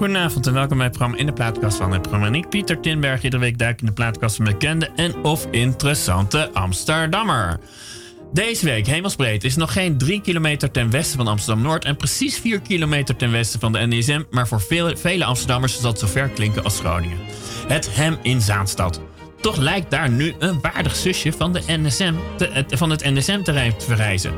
Goedenavond en welkom bij het programma In de Plaatkast van het programma. Pieter Tinberg, iedere week duik in de plaatkast van bekende en of interessante Amsterdammer. Deze week, hemelsbreed, is nog geen 3 kilometer ten westen van Amsterdam-Noord en precies 4 kilometer ten westen van de NSM, maar voor vele, vele Amsterdammers zal het zo ver klinken als Groningen. Het Hem in Zaanstad. Toch lijkt daar nu een waardig zusje van, de NSM te, van het NSM-terrein te verrijzen.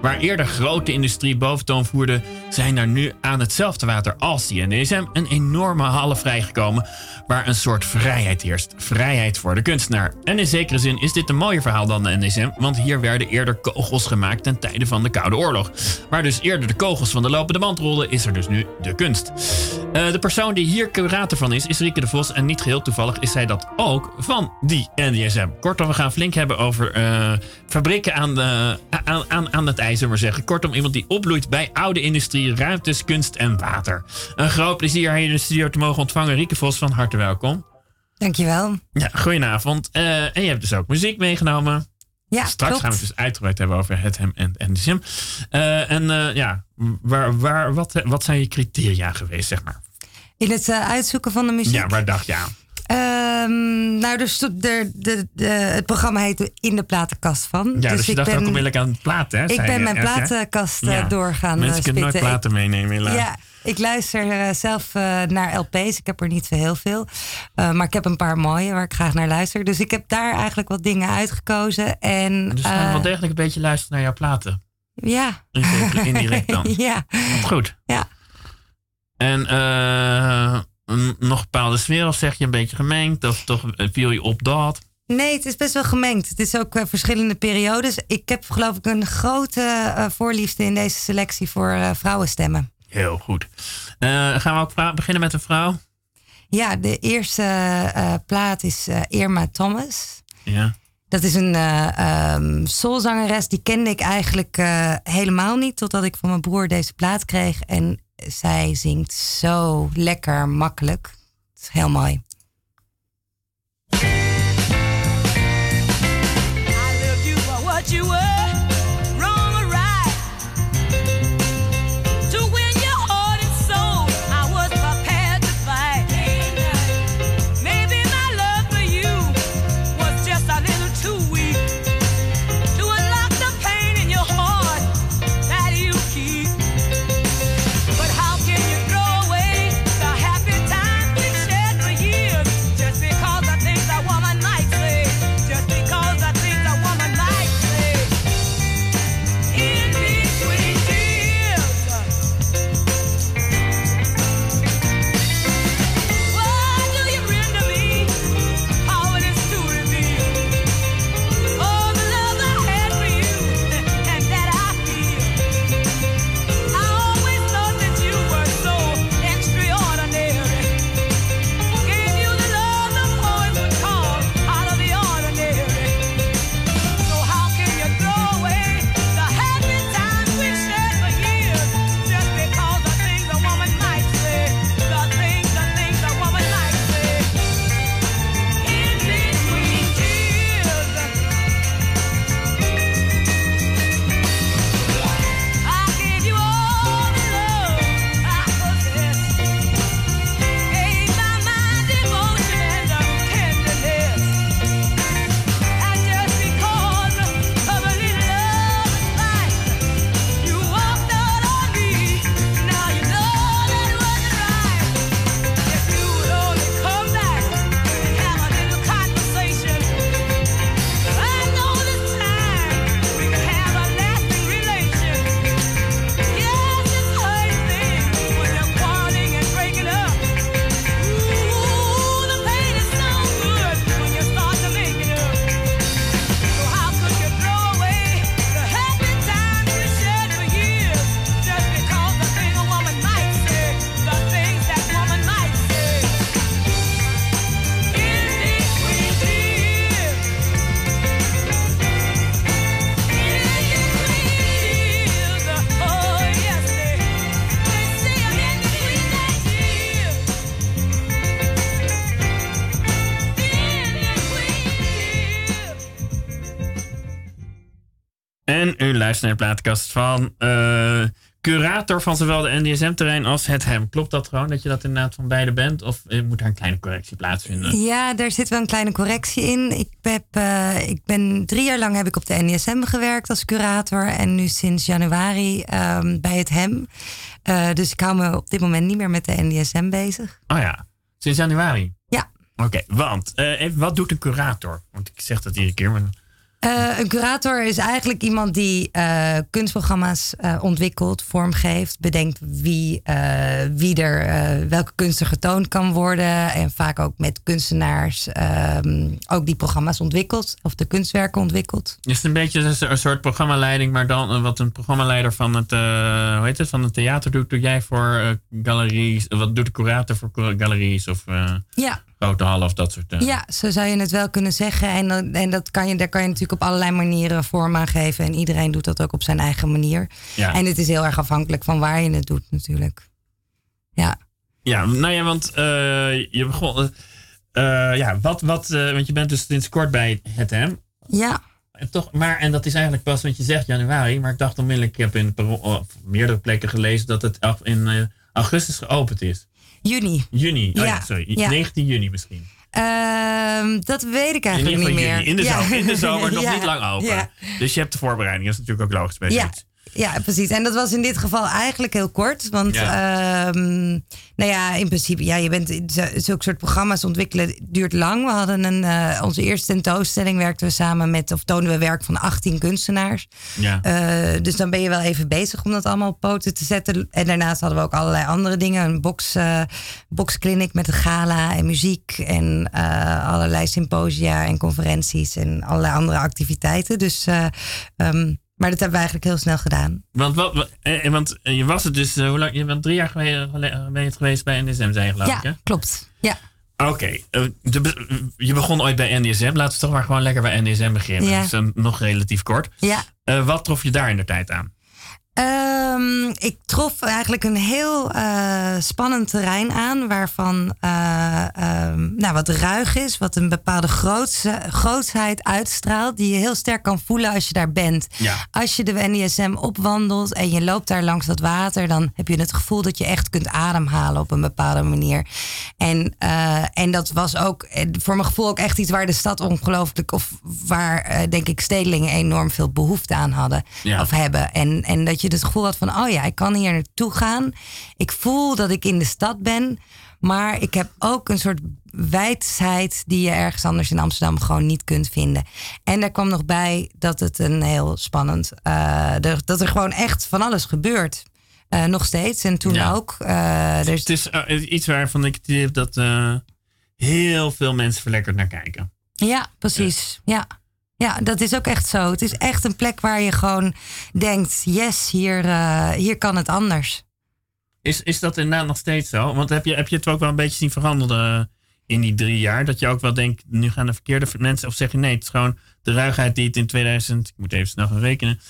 Waar eerder grote industrie boventoon voerde, zijn er nu aan hetzelfde water als die NSM een enorme hallen vrijgekomen waar een soort vrijheid heerst. Vrijheid voor de kunstenaar. En in zekere zin is dit een mooier verhaal dan de NSM, want hier werden eerder kogels gemaakt ten tijde van de Koude Oorlog. Waar dus eerder de kogels van de lopende band rolden, is er dus nu de kunst. Uh, de persoon die hier curator van is, is Rieke de Vos en niet geheel toevallig is zij dat ook van die NDSM. Kortom, we gaan flink hebben over uh, fabrieken aan, de, aan, aan, aan het ijs, maar zeggen. Kortom, iemand die opbloeit bij oude industrie, ruimtes, kunst en water. Een groot plezier hier in de studio te mogen ontvangen. Rieke Vos, van harte welkom. Dankjewel. Ja, goedenavond. Uh, en je hebt dus ook muziek meegenomen. Ja, Straks klopt. gaan we het dus uitgebreid hebben over het hem en, en de sim. Uh, en uh, ja, waar, waar, wat, wat zijn je criteria geweest, zeg maar? In het uitzoeken van de muziek? Ja, waar dacht je aan? Um, nou, dus de, de, de, de, het programma heet In de Platenkast van. Ja, dus, dus je dacht ben, ook onmiddellijk aan platen, hè? Ik ben mijn platenkast ja. doorgaan Mensen kunnen nooit platen meenemen, helaas. Ja, ik luister uh, zelf uh, naar LP's. Ik heb er niet zo heel veel. Uh, maar ik heb een paar mooie waar ik graag naar luister. Dus ik heb daar eigenlijk wat dingen uitgekozen. En, dus gaan we wel degelijk een beetje luisteren naar jouw platen? Ja. Indirect dan? ja. Goed. Ja. En nog bepaalde sfeer of zeg je een beetje gemengd? Of toch viel je op dat? Nee, het is best wel gemengd. Het is ook uh, verschillende periodes. Ik heb geloof ik een grote uh, voorliefde in deze selectie voor uh, vrouwenstemmen. Heel goed. gaan we ook beginnen met een vrouw? Ja, de eerste plaat is Irma Thomas. Ja. Dat is een um, soulzangeres. Die kende ik eigenlijk helemaal niet. Totdat ik van mijn broer deze plaat kreeg. En zij zingt zo lekker makkelijk. Het is heel mooi. you were naar de plaatkast van uh, curator van zowel de NDSM-terrein als het hem. Klopt dat gewoon, dat je dat inderdaad van beide bent? Of eh, moet daar een kleine correctie plaatsvinden? Ja, daar zit wel een kleine correctie in. Ik, heb, eh, ik ben drie jaar lang heb ik op de NDSM gewerkt als curator. En nu sinds januari ehm, bij het HEM. Eh, dus ik hou me op dit moment niet meer met de NDSM bezig. Oh ja, sinds januari? Ja. Oké, want eh, even, wat doet een curator? Want ik zeg dat iedere keer, maar... Eh, een curator is eigenlijk iemand die eh, kunstprogramma's eh, ontwikkelt, vormgeeft, bedenkt wie, wie er, welke kunst er getoond kan worden. En vaak ook met kunstenaars ehm, ook die programma's ontwikkelt of de kunstwerken ontwikkelt. Is het een beetje een, soort programmaleiding, maar dan wat een programmaleider van het, hoe heet het, van het theater doet, doe jij voor galeries? Wat doet de curator voor galeries of Ja, grote hallen of dat soort dingen? ja, zo zou je het wel kunnen zeggen. En, en dat kan je, daar kan je natuurlijk op allerlei manieren vorm aan geven. En iedereen doet dat ook op zijn eigen manier. Ja. En het is heel erg afhankelijk van waar je het doet natuurlijk. Ja. Ja, nou ja, want eh, je begon. eh, eh, ja, wat, wat, eh, want je bent dus sinds kort bij het hem. Ja. En toch, maar, en dat is eigenlijk pas, want je zegt januari, maar ik dacht onmiddellijk, ik heb in meerdere plekken gelezen dat het af- in eh, augustus geopend is. Juni. Juni, oh ja, Ja, sorry, ja. 19 juni misschien. Ehm, dat weet ik eigenlijk niet meer. juni, in de, zomer, in de zomer nog niet lang open. Dus je hebt de voorbereiding, dat is natuurlijk ook logisch bij Ja, zoiets. Ja, precies. En dat was in dit geval eigenlijk heel kort. Want ehm, nou ja, in principe, ja, je bent zulke soort programma's ontwikkelen duurt lang. We hadden een, eh, onze eerste tentoonstelling werkten we samen met, of toonden we werk van 18 kunstenaars. Ja. Eh, dus dan ben je wel even bezig om dat allemaal op poten te zetten. En daarnaast hadden we ook allerlei andere dingen. Een box, eh boxclinic met een gala en muziek. En allerlei symposia en conferenties en allerlei andere activiteiten. Dus, eh, ehm, maar dat hebben we eigenlijk heel snel gedaan. Want, wat, wat- eh, want eh, je was het dus, eh, hoe lang, je bent drie jaar geleden, gele- ben je het geweest bij NSM, zei je geloof ik, hè? ja, klopt. Ja. Oké, eh, je begon ooit bij NDSM. Laten we toch maar gewoon lekker bij NDSM beginnen. Ja. Dat is nog relatief kort. Ja. Eh, wat trof je daar in de tijd aan? Ehm, ik trof eigenlijk een heel eh, spannend terrein aan, waarvan eh, ehm, nou, wat ruig is, wat een bepaalde grootse, grootheid uitstraalt, die je heel sterk kan voelen als je daar bent. Ja. Als je de NDSM opwandelt en je loopt daar langs dat water, dan heb je het gevoel dat je echt kunt ademhalen op een bepaalde manier. En, eh, en dat was ook voor mijn gevoel ook echt iets waar de stad ongelooflijk, of waar denk ik stedelingen enorm veel behoefte aan hadden Ja. of hebben. En, en dat je het gevoel had van, oh ja, ik kan hier naartoe gaan. Ik voel dat ik in de stad ben. Maar ik heb ook een soort wijsheid die je ergens anders in Amsterdam gewoon niet kunt vinden. En daar kwam nog bij dat het een heel spannend, er- dat er gewoon echt van alles gebeurt. Eh, nog steeds en toen Ja. ook. Er is- Het is iets waarvan ik het dat heel veel mensen verlekkerd naar kijken. Ja, precies. Ja. ja, dat is ook echt zo. Het is echt een plek waar je gewoon denkt: yes, hier, eh, hier kan het anders. Is, is dat inderdaad nog steeds zo? Want heb je, heb je het ook wel een beetje zien veranderen eh, in die drie jaar? Dat je ook wel denkt, nu gaan de verkeerde mensen... Of zeg je nee, het is gewoon de ruigheid die het in 2000... Ik moet even snel gaan rekenen.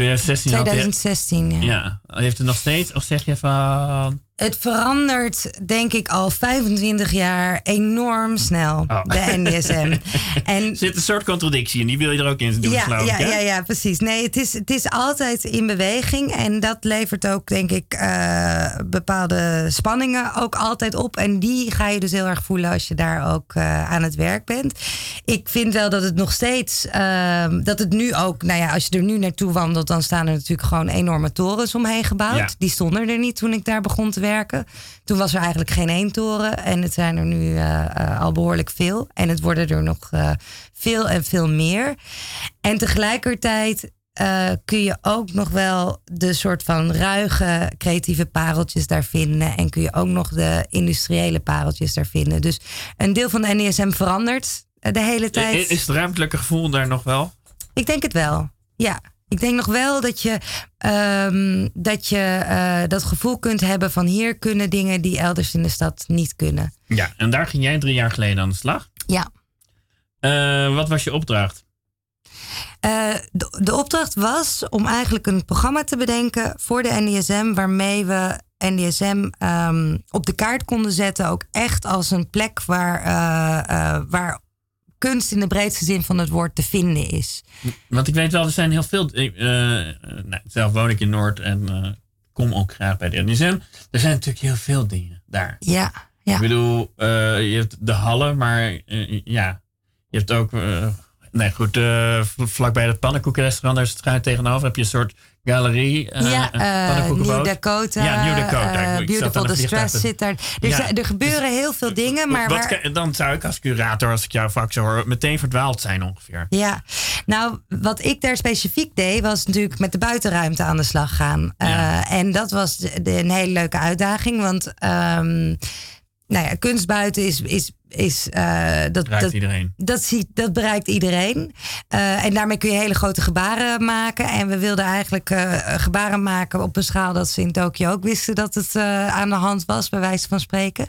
2016 had. 2016, ja. Ja, heeft het nog steeds? Of zeg je van... Het verandert, denk ik, al 25 jaar enorm snel, Oh. de NDSM. en Er zit een soort contradictie in, die wil je er ook in doen, ja, geloof ja, ik, ja, ja, precies. Nee, het is, het is altijd in beweging. En dat levert ook, denk ik, eh, bepaalde spanningen ook altijd op. En die ga je dus heel erg voelen als je daar ook eh, aan het werk bent. Ik vind wel dat het nog steeds, ehm, dat het nu ook, nou ja, als je er nu naartoe wandelt, dan staan er natuurlijk gewoon enorme torens omheen gebouwd. Ja. Die stonden er niet toen ik daar begon te werken. Toen was er eigenlijk geen één toren. En het zijn er nu eh, eh, al behoorlijk veel. En het worden er nog eh, veel en veel meer. En tegelijkertijd kun je ook nog wel de soort van ruige creatieve pareltjes daar vinden. En kun je ook nog de industriële pareltjes daar vinden. Dus een deel van de NESM verandert de hele tijd. Is het ruimtelijke gevoel daar nog wel? Ik denk het wel. Ja. Ik denk nog wel dat je, ehm, dat, je eh, dat gevoel kunt hebben van hier kunnen dingen die elders in de stad niet kunnen. Ja, en daar ging jij drie jaar geleden aan de slag. Ja. Eh, wat was je opdracht? Eh, de, de opdracht was om eigenlijk een programma te bedenken voor de NDSM, waarmee we NDSM ehm, op de kaart konden zetten, ook echt als een plek waar, waar kunst in de breedste zin van het woord te vinden is. Want ik weet wel, er zijn heel veel. ik, eh, eh, nou, zelf woon ik in Noord en eh, kom ook graag bij de NSM. Er zijn natuurlijk heel veel dingen daar. Ja, ja. Ik bedoel, je hebt de hallen, maar ja, je hebt ook. nee, goed, vlakbij het pannenkoekenrestaurant, daar is het schuin tegenover, heb je een soort galerie. eh, ja, eh pannenkoekenboot. New Dakota. Ja, New Dakota. eh, Beautiful Distress zit daar. Er, Ja, zijn- er gebeuren heel veel dingen, maar Wat dan zou ik als curator, als ik jouw vak zou horen, meteen verdwaald zijn ongeveer. Ja, nou, wat ik daar specifiek deed, was natuurlijk met de buitenruimte aan de slag gaan. Eh, en dat was een hele leuke uitdaging, want ehm, nou ja, kunst buiten is. is, is eh, dat, dat, iedereen. dat, ziet, dat bereikt iedereen. Eh, en daarmee kun je hele grote gebaren maken. En we wilden eigenlijk eh, gebaren maken op een schaal dat ze in Tokio ook wisten dat het aan de hand was, bij wijze van spreken.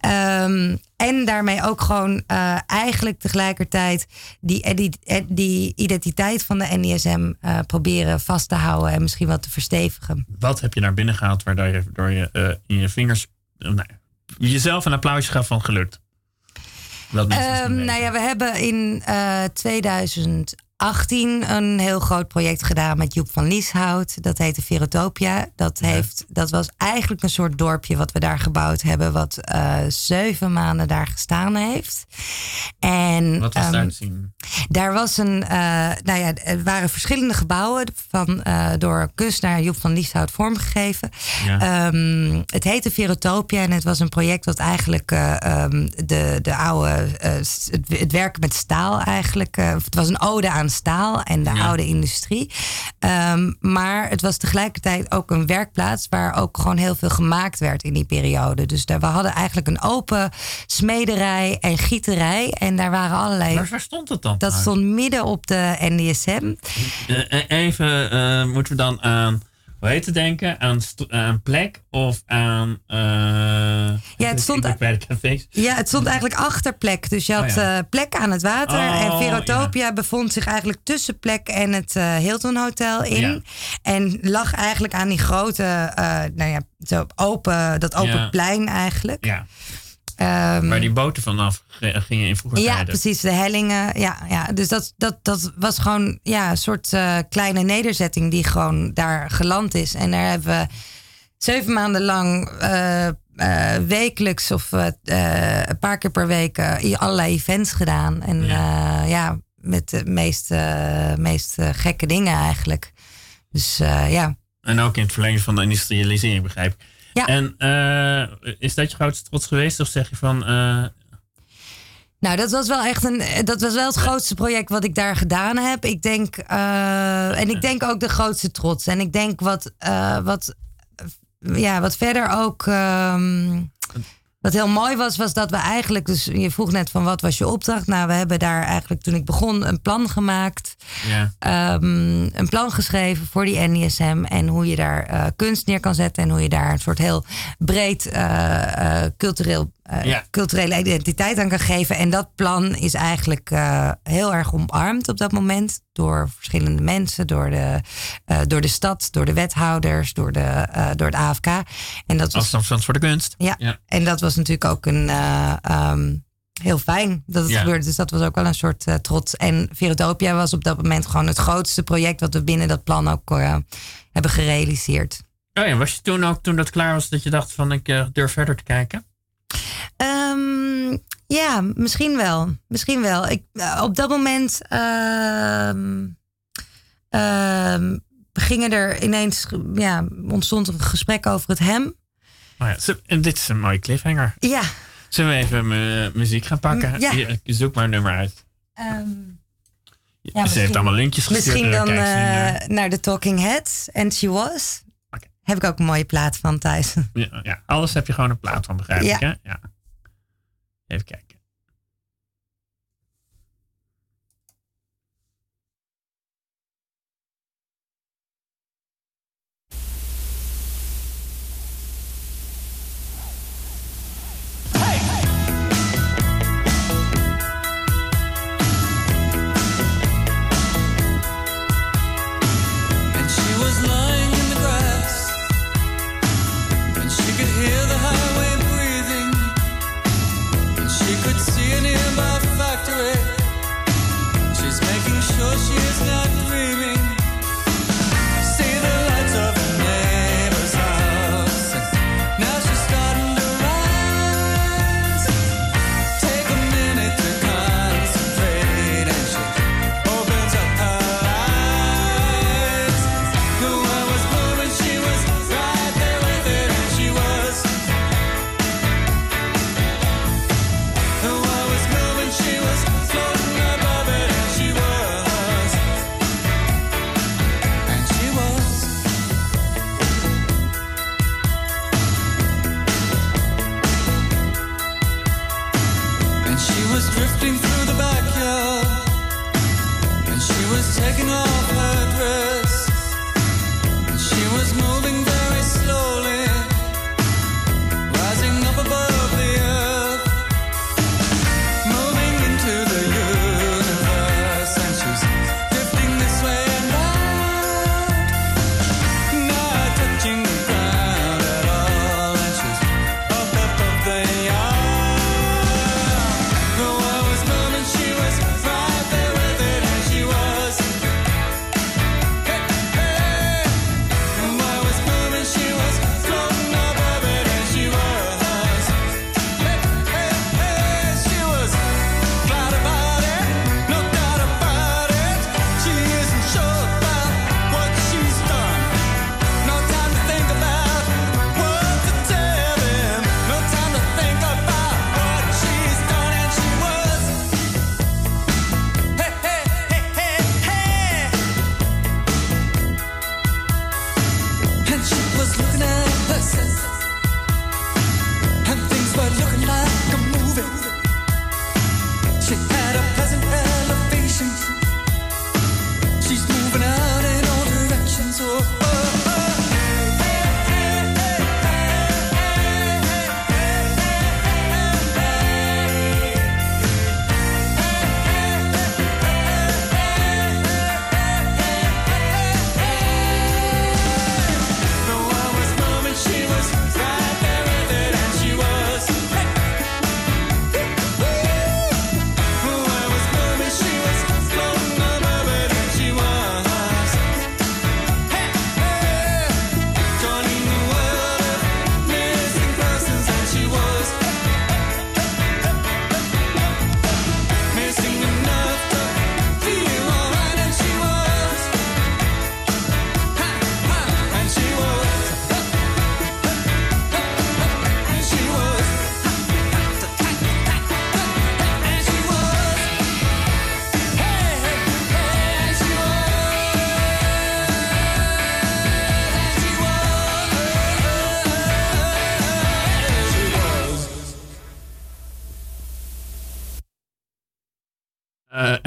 Ehm, en daarmee ook gewoon eigenlijk tegelijkertijd die, die, die identiteit van de NISM eh, proberen vast te houden en misschien wat te verstevigen. Wat heb je naar binnen gehaald waardoor je, door je in je vingers nou, jezelf een applausje gaf van gelukt? Dat um, nou ja, we hebben in eh, uh, 2008 18 een heel groot project gedaan met Joep van Lieshout. Dat heette Verotopia. Dat, heeft, dat was eigenlijk een soort dorpje wat we daar gebouwd hebben, wat eh, zeven maanden daar gestaan heeft. En, wat was daar ehm, te zien? Daar was een, uh, nou ja, er waren verschillende gebouwen van, uh, door kunstenaar Joep van Lieshout vormgegeven. Ja. Um, het heette Verotopia en het was een project dat eigenlijk ehm, de, de oude, het, het werk met staal eigenlijk, het was een ode aan staal en de Ja. oude industrie. Ehm, maar het was tegelijkertijd ook een werkplaats waar ook gewoon heel veel gemaakt werd in die periode. Dus daar, we hadden eigenlijk een open smederij en gieterij en daar waren allerlei... Maar waar stond het dan? Dat stond midden op de NDSM. Eh, even, eh, moeten we dan aan, hoe het denken? Aan, plek of aan... eh, Ja, het stond-. Ja, het stond eigenlijk achter plek. Dus je had Oh ja. eh, plek aan het water. Oh, en Verotopia bevond zich eigenlijk tussen plek en het eh, Hilton Hotel in. Ja. En lag eigenlijk aan die grote, nou ja, zo open, dat open plein eigenlijk. Ja, Ehm, waar die boten vanaf gingen in vroeger ja, tijden. precies, de hellingen. Ja, ja. Dus dat, dat, dat was gewoon ja, een soort eh, kleine nederzetting die gewoon daar geland is. En daar hebben we zeven maanden lang eh, eh, wekelijks of een paar keer per week allerlei events gedaan. En ja, ja met de meest, meest gekke dingen eigenlijk. Dus ja. En ook in het verlengde van de industrialisering, begrijp ik. Ja. En eh, is dat je grootste trots geweest? Of zeg je van... eh, Nou, dat was wel echt een. Dat was wel het grootste project wat ik daar gedaan heb. Ik denk. eh, en ik denk ook de grootste trots. En ik denk wat. eh, wat ja, wat verder ook. ehm, wat heel mooi was, was dat we eigenlijk. Dus je vroeg net van wat was je opdracht? Nou, we hebben daar eigenlijk toen ik begon een plan gemaakt. ja. ehm, een plan geschreven voor die NISM. En hoe je daar eh, kunst neer kan zetten. En hoe je daar een soort heel breed eh, eh, cultureel, eh, Ja. culturele identiteit aan kan geven. En dat plan is eigenlijk eh, heel erg omarmd op dat moment. Door verschillende mensen, door de, eh, door de stad, door de wethouders, door, de, door het AFK. En dat was, Afstandsstand voor de kunst. ja, Ja. en dat was natuurlijk ook een. eh, ehm, Heel fijn dat het Ja. gebeurde. Dus dat was ook wel een soort trots. En Verotopia was op dat moment gewoon het grootste project wat we binnen dat plan ook hebben gerealiseerd. Oh ja, was je toen ook, toen dat klaar was, dat je dacht van ik durf verder te kijken? Ehm, ja, misschien wel. Misschien wel. Ik, eh, op dat moment ehm, ehm, gingen er ineens, ja, ontstond er een gesprek over het hem. Oh ja, en dit is een mooie cliffhanger. Ja. Zullen we even mu- muziek gaan pakken? Mm, ja. Zoek maar een nummer uit. ehm, Ze heeft allemaal linkjes gestuurd. Misschien daar dan eh, naar de Talking Heads. And She Was. Heb ik ook een mooie plaat van thuis. Ja, ja, alles heb je gewoon een plaat van, begrijp ik. Hè? Ja. Even kijken.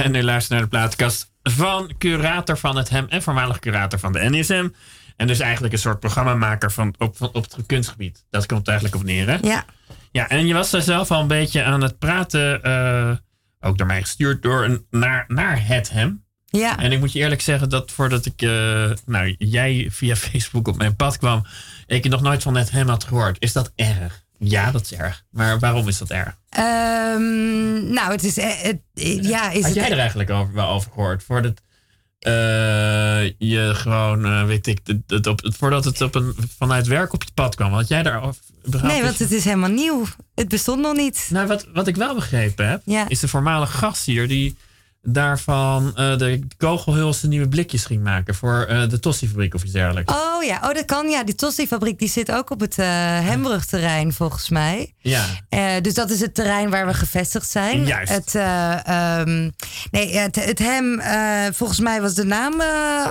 En u luistert naar de plaatkast van curator van het HEM en voormalig curator van de NSM. En dus eigenlijk een soort programmamaker van, op, van, op het kunstgebied. Dat komt eigenlijk op neer, hè? Ja, Ja, en je was daar zelf al een beetje aan het praten, eh, ook door mij gestuurd, door een, naar, naar het HEM. ja. En ik moet je eerlijk zeggen dat voordat ik, eh, nou, jij via Facebook op mijn pad kwam, ik nog nooit van het HEM had gehoord. Is dat erg? Ja, dat is erg. Maar waarom is dat erg? Ehm, nou, het is. eh, het- eh, ja, is Had het. jij er eigenlijk over, wel over gehoord? Voordat eh, je gewoon, weet ik, het, het op, voordat het op een, vanuit werk op je pad kwam. Had jij daar Nee, want het is helemaal nieuw. Het bestond nog niet. Nou, wat, wat ik wel begrepen heb, Ja. is de voormalige gast hier die daarvan eh, de kogelhulste nieuwe blikjes ging maken voor eh, de Tosti-fabriek of iets dergelijks. Oh ja, oh, dat kan. Ja, die Tosti-fabriek die zit ook op het eh Hembrugterrein, volgens mij. Ja. Dus dat is het terrein waar we gevestigd zijn. Juist. Het, eh, ehm, nee, het, het hem, volgens mij was de naam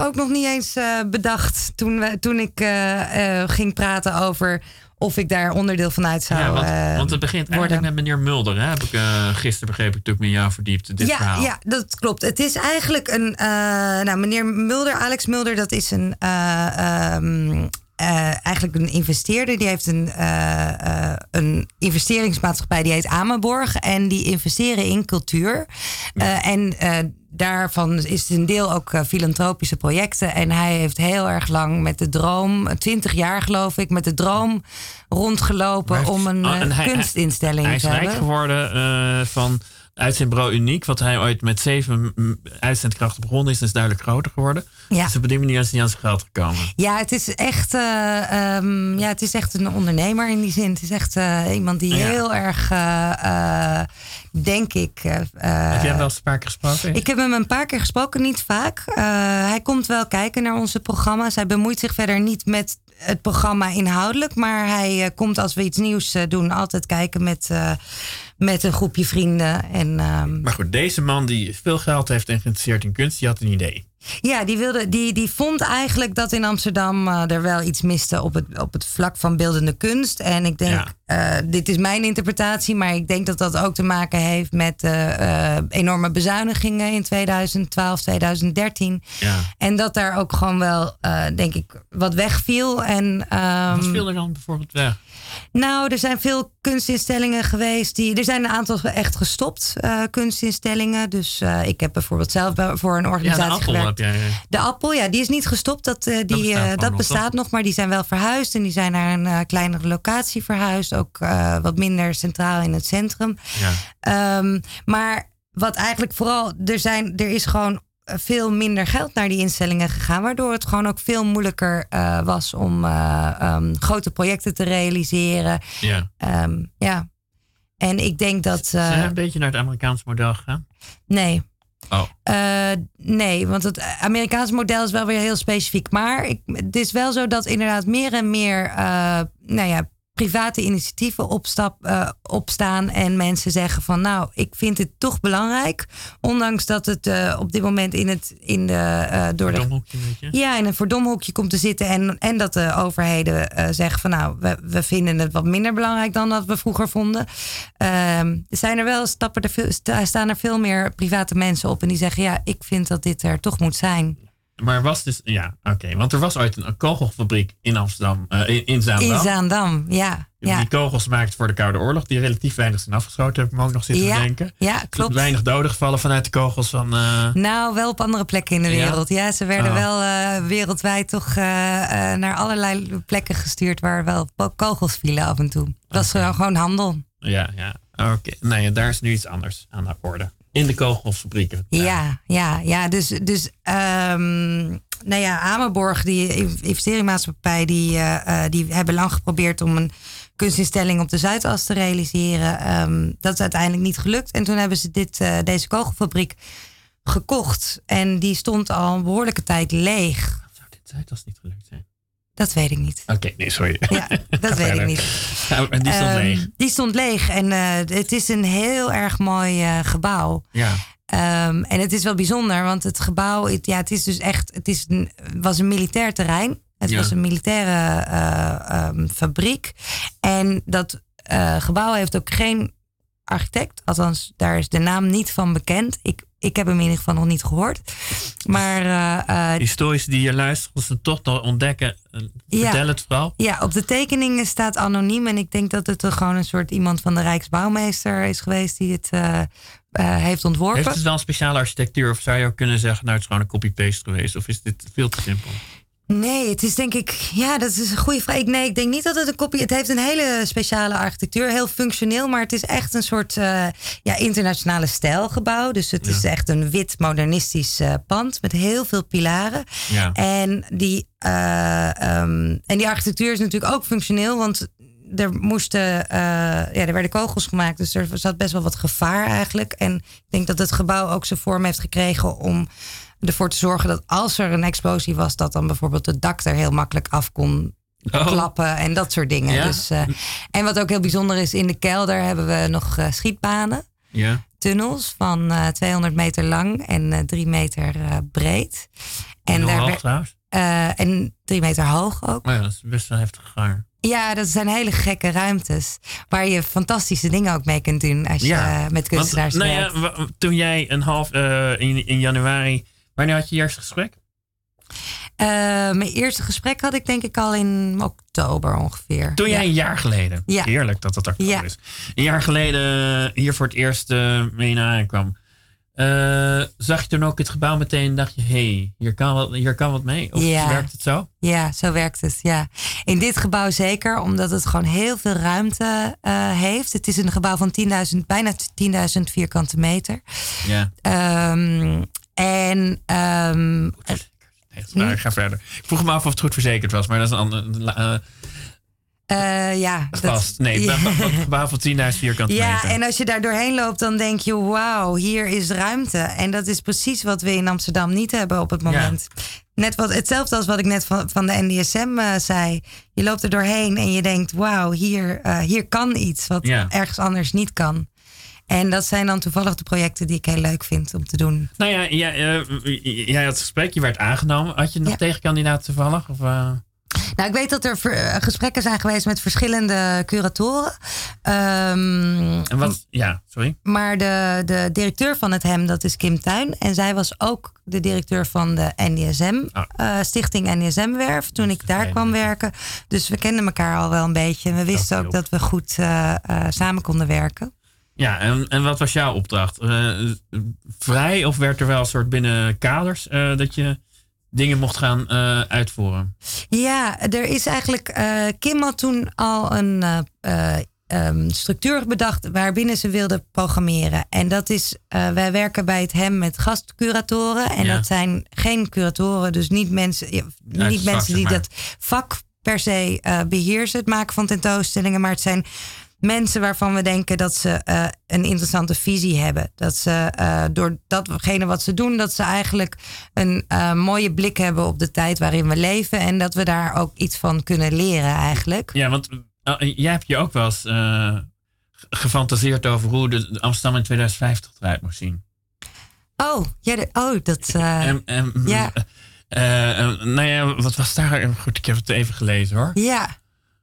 ook nog niet eens bedacht toen, we, toen ik ging praten over of ik daar onderdeel van uit zou ja, want, eh, want het begint worden. eigenlijk met meneer Mulder. Hè? Heb ik, eh, gisteren begreep ik natuurlijk met jou verdiept dit ja, verhaal. ja, dat klopt. Het is eigenlijk een. eh, nou, meneer Mulder, Alex Mulder, dat is een. eh, ehm, eh, eigenlijk een investeerder. Die heeft een, een investeringsmaatschappij die heet Ameborg. En die investeren in cultuur. Eh, en daarvan is een deel ook eh, filantropische projecten. En hij heeft heel erg lang met de droom, 20 jaar geloof ik, met de droom rondgelopen om een Oh, eh, en hij- kunstinstelling Hij is te rijk hebben. geworden eh, van uitzendbureau Uniek. Wat hij ooit met zeven mm, uitzendkrachten begonnen is. Is duidelijk groter geworden. Ja. Dus op die manier is hij aan zijn geld gekomen. Ja, het is echt, eh, ehm, ja, het is echt een ondernemer in die zin. Het is echt eh, iemand die Ja. heel erg, eh, denk ik. Heb jij hem wel eens een paar keer gesproken? ik heb hem een paar keer gesproken, niet vaak. Hij komt wel kijken naar onze programma's. Hij bemoeit zich verder niet met het programma inhoudelijk. Maar hij komt als we iets nieuws doen altijd kijken met, met een groepje vrienden. En, ehm, Maar goed, deze man die veel geld heeft en geïnteresseerd in kunst, die had een idee. Ja, die, wilde, die, die vond eigenlijk dat in Amsterdam eh, er wel iets miste op het, op het vlak van beeldende kunst. En ik denk, eh, dit is mijn interpretatie, maar ik denk dat dat ook te maken heeft met uh, enorme bezuinigingen in 2012, 2013. Ja. En dat daar ook gewoon wel, denk ik, wat wegviel. En, um, Wat viel er dan bijvoorbeeld weg? Nou, er zijn veel kunstinstellingen geweest. Die, er zijn een aantal echt gestopt, uh, kunstinstellingen. Dus uh, ik heb bijvoorbeeld zelf voor een organisatie ja, de Appel gewerkt. Heb jij... De Appel, ja, die is niet gestopt. Dat, uh, die, dat bestaat, dat nog, bestaat nog, maar die zijn wel verhuisd. En die zijn naar een kleinere locatie verhuisd. Ook wat minder centraal in het centrum. Ja. Um, maar wat eigenlijk vooral, er, zijn, er is gewoon veel minder geld naar die instellingen gegaan. Waardoor het gewoon ook veel moeilijker uh, was om uh, um, grote projecten te realiseren. Ja. Um, ja. En ik denk dat. Uh, Zijn een beetje naar het Amerikaanse model gegaan? Nee. Oh. nee, want het Amerikaanse model is wel weer heel specifiek. Maar ik, het is wel zo dat inderdaad meer en meer nou ja, private initiatieven opstap, uh, opstaan en mensen zeggen van nou, ik vind het toch belangrijk, ondanks dat het uh, op dit moment in het in de uh, door de ja in een verdomhoekje komt te zitten en en dat de overheden zeggen van nou, we, we vinden het wat minder belangrijk dan dat we vroeger vonden. Ehm, zijn er wel stappen er veel, staan er veel meer private mensen op en die zeggen ja, ik vind dat dit er toch moet zijn. Maar was dus, ja, oké. Okay. Want er was ooit een, kogelfabriek in Amsterdam, uh, in, in Zaandam. In Zaandam, ja. Die ja. kogels maakten voor de Koude Oorlog, die relatief weinig zijn afgeschoten, heb ik me ook nog zitten ja, denken. Ja, klopt. Weinig doden gevallen vanuit de kogels van. Uh... Nou, wel op andere plekken in de wereld. Ja, ja ze werden Oh. wel uh, wereldwijd toch naar allerlei plekken gestuurd waar wel kogels vielen af en toe. Dat Okay. was gewoon handel. Ja, ja. Oké. Okay. Nee, daar is nu iets anders aan de orde. In de kogelfabrieken. Ja, ja, ja. Dus, dus um, nou ja, Amerborg, die investeringsmaatschappij, die, uh, die hebben lang geprobeerd om een kunstinstelling op de Zuidas te realiseren. Um, dat is uiteindelijk niet gelukt. En toen hebben ze dit, uh, deze kogelfabriek gekocht. En die stond al een behoorlijke tijd leeg. Zou dit Zuidas niet gelukt zijn? Dat weet ik niet. Oké, okay, nee, sorry. Ja, dat weet ik niet. Nou, die stond um, leeg. Die stond leeg. En uh, het is een heel erg mooi uh, gebouw. Ja. Um, en het is wel bijzonder, want het gebouw, het, ja, het is dus echt, het is een, was een militair terrein. Het Ja. was een militaire uh, um, fabriek. En dat gebouw heeft ook geen architect. Althans, daar is de naam niet van bekend. Ik, ik heb hem in ieder geval nog niet gehoord. Maar uh, Historici die hier luisteren, als ze toch nog ontdekken, eh, Ja. vertel het vooral. ja, op de tekeningen staat anoniem. En ik denk dat het er gewoon een soort iemand van de Rijksbouwmeester is geweest die het uh, uh, heeft ontworpen. Heeft het wel een speciale architectuur? Of zou je ook kunnen zeggen, nou het is gewoon een copy-paste geweest? Of is dit veel te simpel? Nee, het is denk ik, ja, dat is een goede vraag. Ik, nee, ik denk niet dat het een kopie. Het heeft een hele speciale architectuur, heel functioneel, maar het is echt een soort uh, ja, internationale stijlgebouw. Dus het Ja. is echt een wit modernistisch uh, pand met heel veel pilaren. Ja. En die, uh, um, en die architectuur is natuurlijk ook functioneel, want er moesten, uh, ja, er werden kogels gemaakt, dus er zat best wel wat gevaar eigenlijk. En ik denk dat het gebouw ook zijn vorm heeft gekregen om ervoor te zorgen dat als er een explosie was, dat dan bijvoorbeeld het dak er heel makkelijk af kon Oh. klappen en dat soort dingen. Ja? Dus, uh, en wat ook heel bijzonder is, in de kelder hebben we nog uh, schietbanen, Ja. tunnels van uh, 200 meter lang en 3 meter breed. En hoe hoog en 3 meter hoog ook. Oh ja, dat is best wel heftig gaar. Ja, dat zijn hele gekke ruimtes. Waar je fantastische dingen ook mee kunt doen als je Ja, met kunstenaars Want, nou werkt. ja, toen jij een half eh, in, in januari. Wanneer had je je eerste gesprek? Uh, mijn eerste gesprek had ik denk ik al in oktober ongeveer. Toen jij een jaar geleden. Ja. Heerlijk dat dat oktober Ja. is. Een jaar geleden hier voor het eerst eh, mee naar aankwam. Eh, zag je toen ook het gebouw meteen en dacht je, hé, hey, hier, kan wat- hier kan wat mee? Of Ja. werkt het zo? Ja, zo werkt het. Ja. In dit gebouw zeker, omdat het gewoon heel veel ruimte uh, heeft. Het is een gebouw van 10.000, bijna 10.000 vierkante meter. Ja. Um, en um, Nee, nou, ik ga verder. Ik vroeg me af of het goed verzekerd was, maar dat is een ander. eh, uh, ja, vast. Nee, ja. van 10.000 vierkante Ja, meter. en als je daar doorheen loopt, dan denk je: wauw, hier is ruimte. En dat is precies wat we in Amsterdam niet hebben op het moment. Net wat, hetzelfde als wat ik net van, van de NDSM uh, zei. Je loopt er doorheen en je denkt: wauw, hier, hier kan iets wat Ja. ergens anders niet kan. En dat zijn dan toevallig de projecten die ik heel leuk vind om te doen. Nou ja, jij, eh, jij had het gesprek, je werd aangenomen. Had je nog Ja. tegenkandidaat toevallig? Of, eh? Nou, ik weet dat er eh, gesprekken zijn geweest met verschillende curatoren. En wat, ja, sorry. Maar de, de directeur van het HEM, dat is Kim Tuin. En zij was ook de directeur van de NDSM, Ah. Stichting NDSM-werf, toen ik daar kwam werken. Dus we kenden elkaar al wel een beetje. En we wisten ook dat we goed samen konden werken. Ja, en, en wat was jouw opdracht? Eh, vrij of werd er wel een soort binnen kaders eh, dat je dingen mocht gaan eh, uitvoeren? Ja, er is eigenlijk. Kim had toen al een eh, eh, ehm, structuur bedacht waarbinnen ze wilde programmeren. En dat is. wij werken bij het HEM met gastcuratoren. En Ja. dat zijn geen curatoren, dus niet mensen, niet vak, mensen die maar. dat vak per se eh, beheersen, het maken van tentoonstellingen. Maar het zijn mensen waarvan we denken dat ze eh, een interessante visie hebben. Dat ze eh, door datgene wat ze doen, dat ze eigenlijk een eh, mooie blik hebben op de tijd waarin we leven. En dat we daar ook iets van kunnen leren eigenlijk. Ja, want jij hebt je ook wel eens gefantaseerd over hoe de Amsterdam in 2050 eruit moest zien. Oh, ja, de- oh dat. en, ja. nou ja, wat was daar? Goed, ik heb het even gelezen hoor. ja,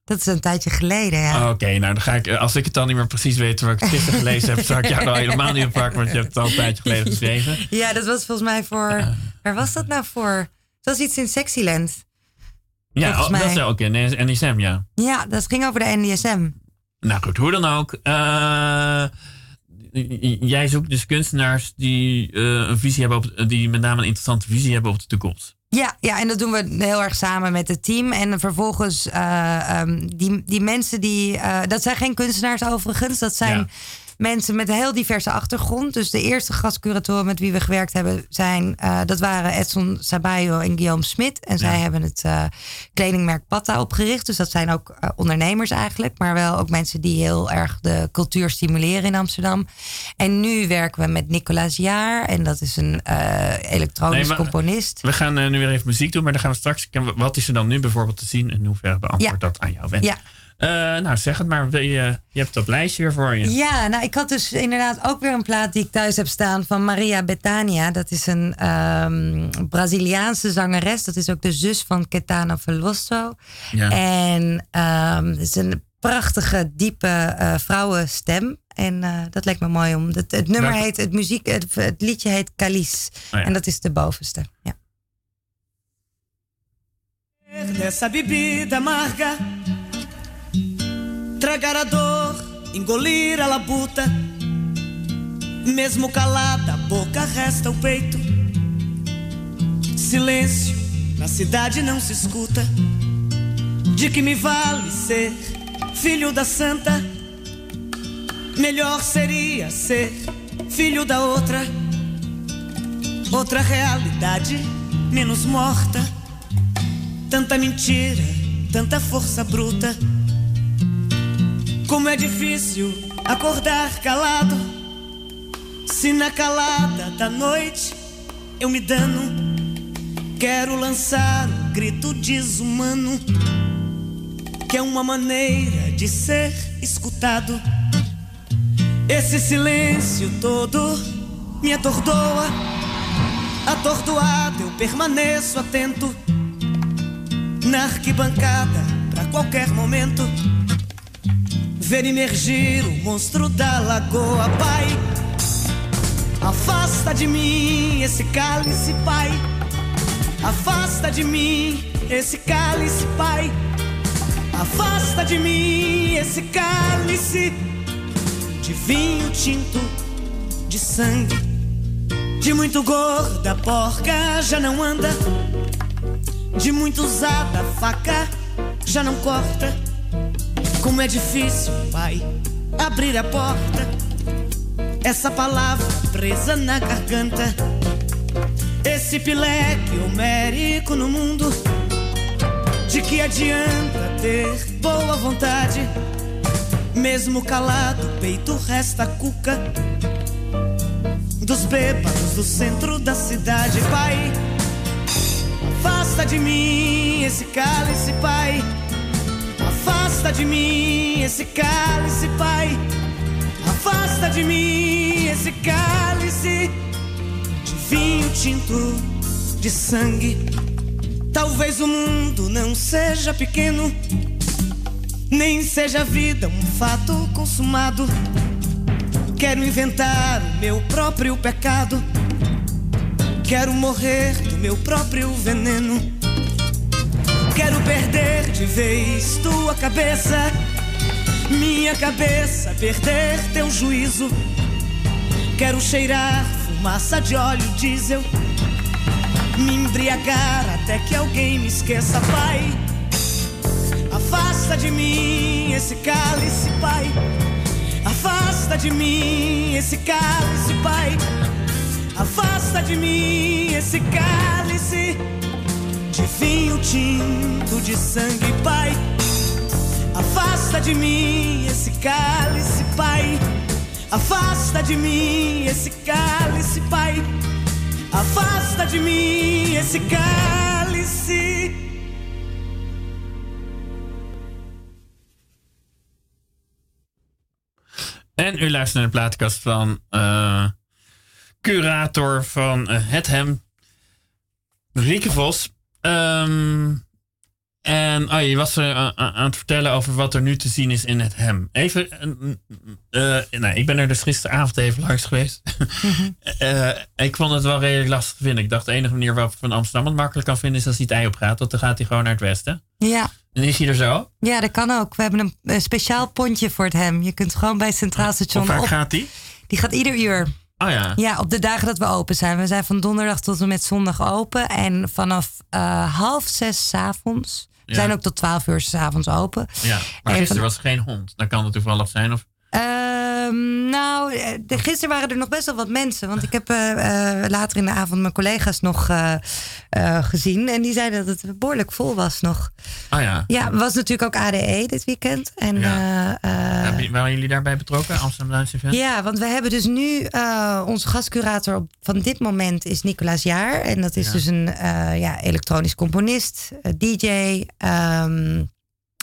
dat is een tijdje geleden. Ja. Oh, Oké, nou dan ga ik, als ik het dan niet meer precies weet terwijl ik het gisteren gelezen heb, zou ik jou nou helemaal niet oppakken, want je hebt het al een tijdje geleden geschreven. Ja, dat was volgens mij voor. Waar was dat nou voor? Dat was iets in Sexyland. Ja, oh, dat is ook in NSM, ja. Ja, dat ging over de NDSM. Nou goed, hoe dan ook. eh, jij zoekt dus kunstenaars die eh, een visie hebben op, die met name een interessante visie hebben op de toekomst. Ja, ja, en dat doen we heel erg samen met het team. En vervolgens, eh, ehm, die, die mensen die. eh, dat zijn geen kunstenaars overigens. Dat zijn Ja. Mensen met een heel diverse achtergrond. Dus de eerste gastcuratoren met wie we gewerkt hebben zijn. eh, dat waren Edson Sabayo en Guillaume Smit. En zij hebben het eh, kledingmerk Patta opgericht. Dus dat zijn ook eh, ondernemers eigenlijk. Maar wel ook mensen die heel erg de cultuur stimuleren in Amsterdam. En nu werken we met Nicolaas Jaar. En dat is een elektronisch Nee, componist. We gaan nu weer even muziek doen, maar dan gaan we straks. Wat is er dan nu bijvoorbeeld te zien en in hoeverre beantwoordt Ja. dat aan jou wens? Ja. Eh, nou, zeg het maar. Je, je hebt dat lijstje weer voor je. Ja, nou, ik had dus inderdaad ook weer een plaat die ik thuis heb staan van Maria Bethania. Dat is een ehm, Braziliaanse zangeres. Dat is ook de zus van Caetano Veloso. Ja. En ehm, het is een prachtige, diepe eh, vrouwenstem. En eh, dat leek me mooi om. Het, het nummer Welke? heet, het, muziek, het, het liedje heet Calice. Oh ja. En dat is de bovenste. Ja. dessa bebida amarga. Tragar a dor, engolir a labuta. Mesmo calada, a boca resta o peito. Silêncio, na cidade não se escuta. De que me vale ser filho da santa? Melhor seria ser filho da outra. Outra realidade, menos morta. Tanta mentira, tanta força bruta. Como é difícil acordar calado. Se na calada da noite eu me dano, quero lançar um grito desumano, que é uma maneira de ser escutado. Esse silêncio todo me atordoa. Atordoado eu permaneço atento na arquibancada pra qualquer momento ver emergir o monstro da lagoa, pai. Afasta de mim esse cálice, pai. Afasta de mim esse cálice, pai. Afasta de mim esse cálice de vinho tinto, de sangue, de muito gorda porca já não anda. De muito usada faca já não corta. Como é difícil, pai, abrir a porta. Essa palavra presa na garganta. Esse pileque homérico no mundo. De que adianta ter boa vontade? Mesmo calado, o peito resta cuca. Dos bêbados do centro da cidade, pai. Afasta de mim esse cálice, pai. Afasta de mim esse cálice, pai. Afasta de mim esse cálice de vinho tinto de sangue. Talvez o mundo não seja pequeno, nem seja a vida um fato consumado. Quero inventar o meu próprio pecado. Quero morrer do meu próprio veneno. Quero perder de vez tua cabeça, minha cabeça, perder teu juízo. Quero cheirar fumaça de óleo diesel, me embriagar até que alguém me esqueça, Pai. Afasta de mim esse cálice, Pai. Afasta de mim esse cálice, Pai. Afasta de mim esse cálice de vinho tinto de sangue, Pai. Afasta de mim esse cálice, Pai. Afasta de mim esse cálice, Pai. Afasta de mim esse cálice. En u luistert naar de plaatkast van eh, curator van eh, Het Hem, Rieke Vos. Ehm, en oh, je was er a- a- aan het vertellen over wat er nu te zien is in Het Hem. Even, eh, eh, nou, ik ben er dus gisteravond even langs geweest. Eh, ik vond het wel redelijk lastig te vinden. Ik dacht de enige manier waarop ik van Amsterdam het makkelijk kan vinden is als hij het ei op gaat. Want dan gaat hij gewoon naar het westen. Ja. En is hij er zo? ja, dat kan ook. We hebben een, een speciaal pontje voor het hem. Je kunt gewoon bij het Centraal Station Hoe vaak op. gaat hij? Die gaat ieder uur. Oh ja. Ja, op de dagen dat we open zijn. We zijn van donderdag tot en met zondag open. En vanaf eh, half zes 's avonds. We Ja. zijn ook tot twaalf uur 's avonds open. ja. Maar En gisteren van- was geen hond. Dan kan het toevallig zijn. Of Ehm, nou, eh, de, gisteren waren er nog best wel wat mensen. Want ik heb eh, eh, later in de avond mijn collega's nog gezien. En die zeiden dat het behoorlijk vol was nog. Oh ja. Ja, was natuurlijk ook ADE dit weekend. En Ja. Waren jullie daarbij betrokken, Amsterdam Dance Event? ja, want we hebben dus nu onze gastcurator op, van dit moment is Nicolaas Jaar. En dat is Ja. dus een ja, elektronisch componist, DJ. ehm,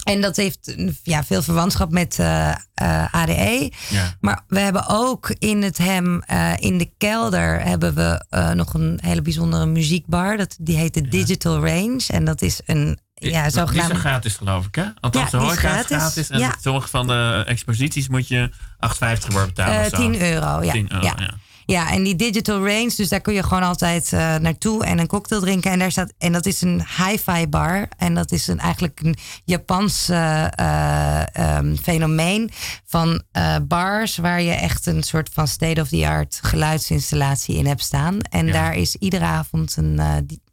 en dat heeft ja, veel verwantschap met eh, eh, ADE. Ja. Maar we hebben ook in het hem, eh, in de kelder, hebben we nog een hele bijzondere muziekbar. Dat, die heet de Digital Range. En dat is een ja, Die is zogenaamd... gratis, geloof ik, hè? Althans, Ja, de is horeca is gratis. gratis. En Ja. sommige van de exposities moet je 8,50 voor betalen. Eh, of zo. 10 euro, ja. 10 euro, ja. Ja. En die digital range, dus daar kun je gewoon altijd eh, naartoe en een cocktail drinken. En, daar staat, en dat is een hi-fi bar. En dat is een, eigenlijk een Japans eh, eh, ehm, fenomeen van bars waar je echt een soort van state-of-the-art geluidsinstallatie in hebt staan. En Ja. daar is iedere avond een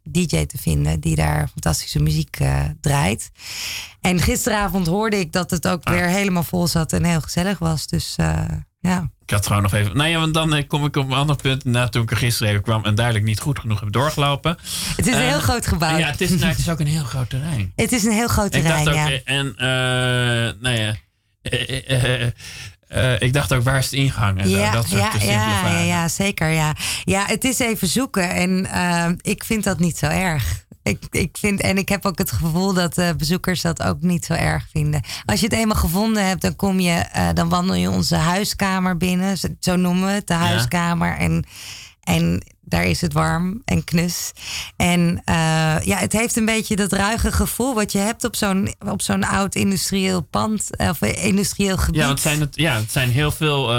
DJ te vinden die daar fantastische muziek draait. En gisteravond hoorde ik dat het ook Ah. weer helemaal vol zat en heel gezellig was. Dus ja. Ik had gewoon nog even... Nou ja, want dan eh, kom ik op een ander punt. Na toen ik er gisteren even kwam en duidelijk niet goed genoeg heb doorgelopen. Het is een Eh, heel groot gebouw. Ja, het is, nou, het is ook een heel groot terrein. Het is een heel groot terrein, ik dacht ook, ja. eh, en eh, nou ja, eh, eh, eh, eh, ik dacht ook, waar is de ingang? En zo, Ja, dat soort ja, ja, ja, ja, zeker. Ja. ja, het is even zoeken. En eh, ik vind dat niet zo erg. Ik, ik vind, en ik heb ook het gevoel dat eh, bezoekers dat ook niet zo erg vinden. Als je het eenmaal gevonden hebt, dan kom je, eh, dan wandel je onze huiskamer binnen. Zo, noemen we het, de huiskamer. En, en daar is het warm en knus. En eh, ja, het heeft een beetje dat ruige gevoel wat je hebt op zo'n, op zo'n oud industrieel pand of industrieel gebied. Ja, het zijn, het, ja, het zijn heel veel...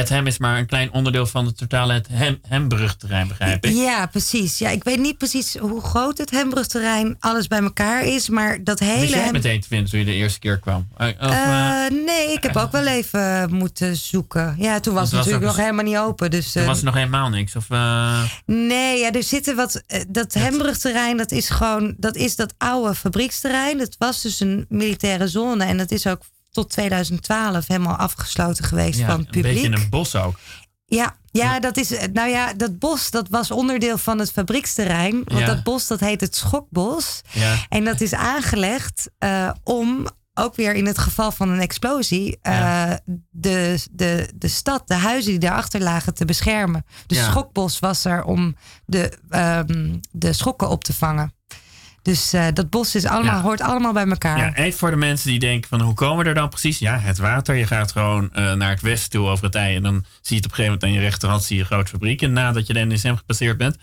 het hem is maar een klein onderdeel van het totale het hem, hembrugterrein, begrijp ik. Ja, precies. Ja, ik weet niet precies hoe groot het Hembrugterrein alles bij elkaar is, maar dat hele. Jij Hem- meteen te vinden toen je de eerste keer kwam? Eh, Of, eh, Eh, nee, ik heb ook wel even moeten zoeken. Ja, toen was het natuurlijk nog helemaal niet open. Dus, toen was er nog helemaal niks. Of, Nee, ja, er zitten wat. Dat Hembrugterrein, dat is gewoon. Dat is dat oude fabrieksterrein. Dat was dus een militaire zone. En dat is ook tot 2012 helemaal afgesloten geweest ja, van het een publiek. beetje een bos ook. Ja, ja, dat is. Nou ja, dat bos dat was onderdeel van het fabrieksterrein. Want Ja. dat bos dat heet het Schokbos. Ja. En dat is aangelegd eh, om. Ook weer in het geval van een explosie, eh, Ja. de, de, de stad, de huizen die daarachter lagen, te beschermen. Dus Ja. schokbos was er om de, ehm, de schokken op te vangen. Dus eh, dat bos is allemaal, Ja. hoort allemaal bij elkaar. Ja, even voor de mensen die denken van hoe komen we er dan precies? Ja, het water. Je gaat gewoon eh, naar het westen toe over het ei. En dan zie je het op een gegeven moment aan je rechterhand zie je grote fabrieken. Nadat je de NSM gepasseerd bent.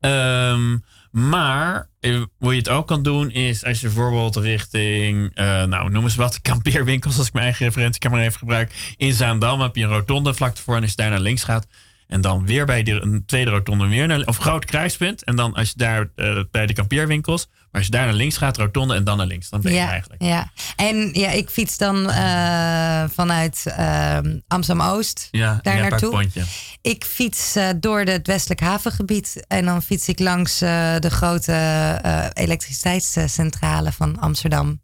Ehm, maar eh, hoe je het ook kan doen is als je bijvoorbeeld richting, nou noem eens wat, kampeerwinkels als ik mijn eigen referentie maar even gebruiken. In Zaandam heb je een rotonde vlak ervoor en als je daar naar links gaat. En dan weer bij de een tweede rotonde weer naar, of groot kruispunt. En dan als je daar bij de kampeerwinkels. Maar als je daar naar links gaat, rotonde en dan naar links. Dan ben je ja, eigenlijk. ja. En ja, ik fiets dan eh, vanuit Amsterdam-Oost Ja, daar pakt naartoe. Ik fiets eh, door het westelijk havengebied en dan fiets ik langs eh, de grote elektriciteitscentrale van Amsterdam.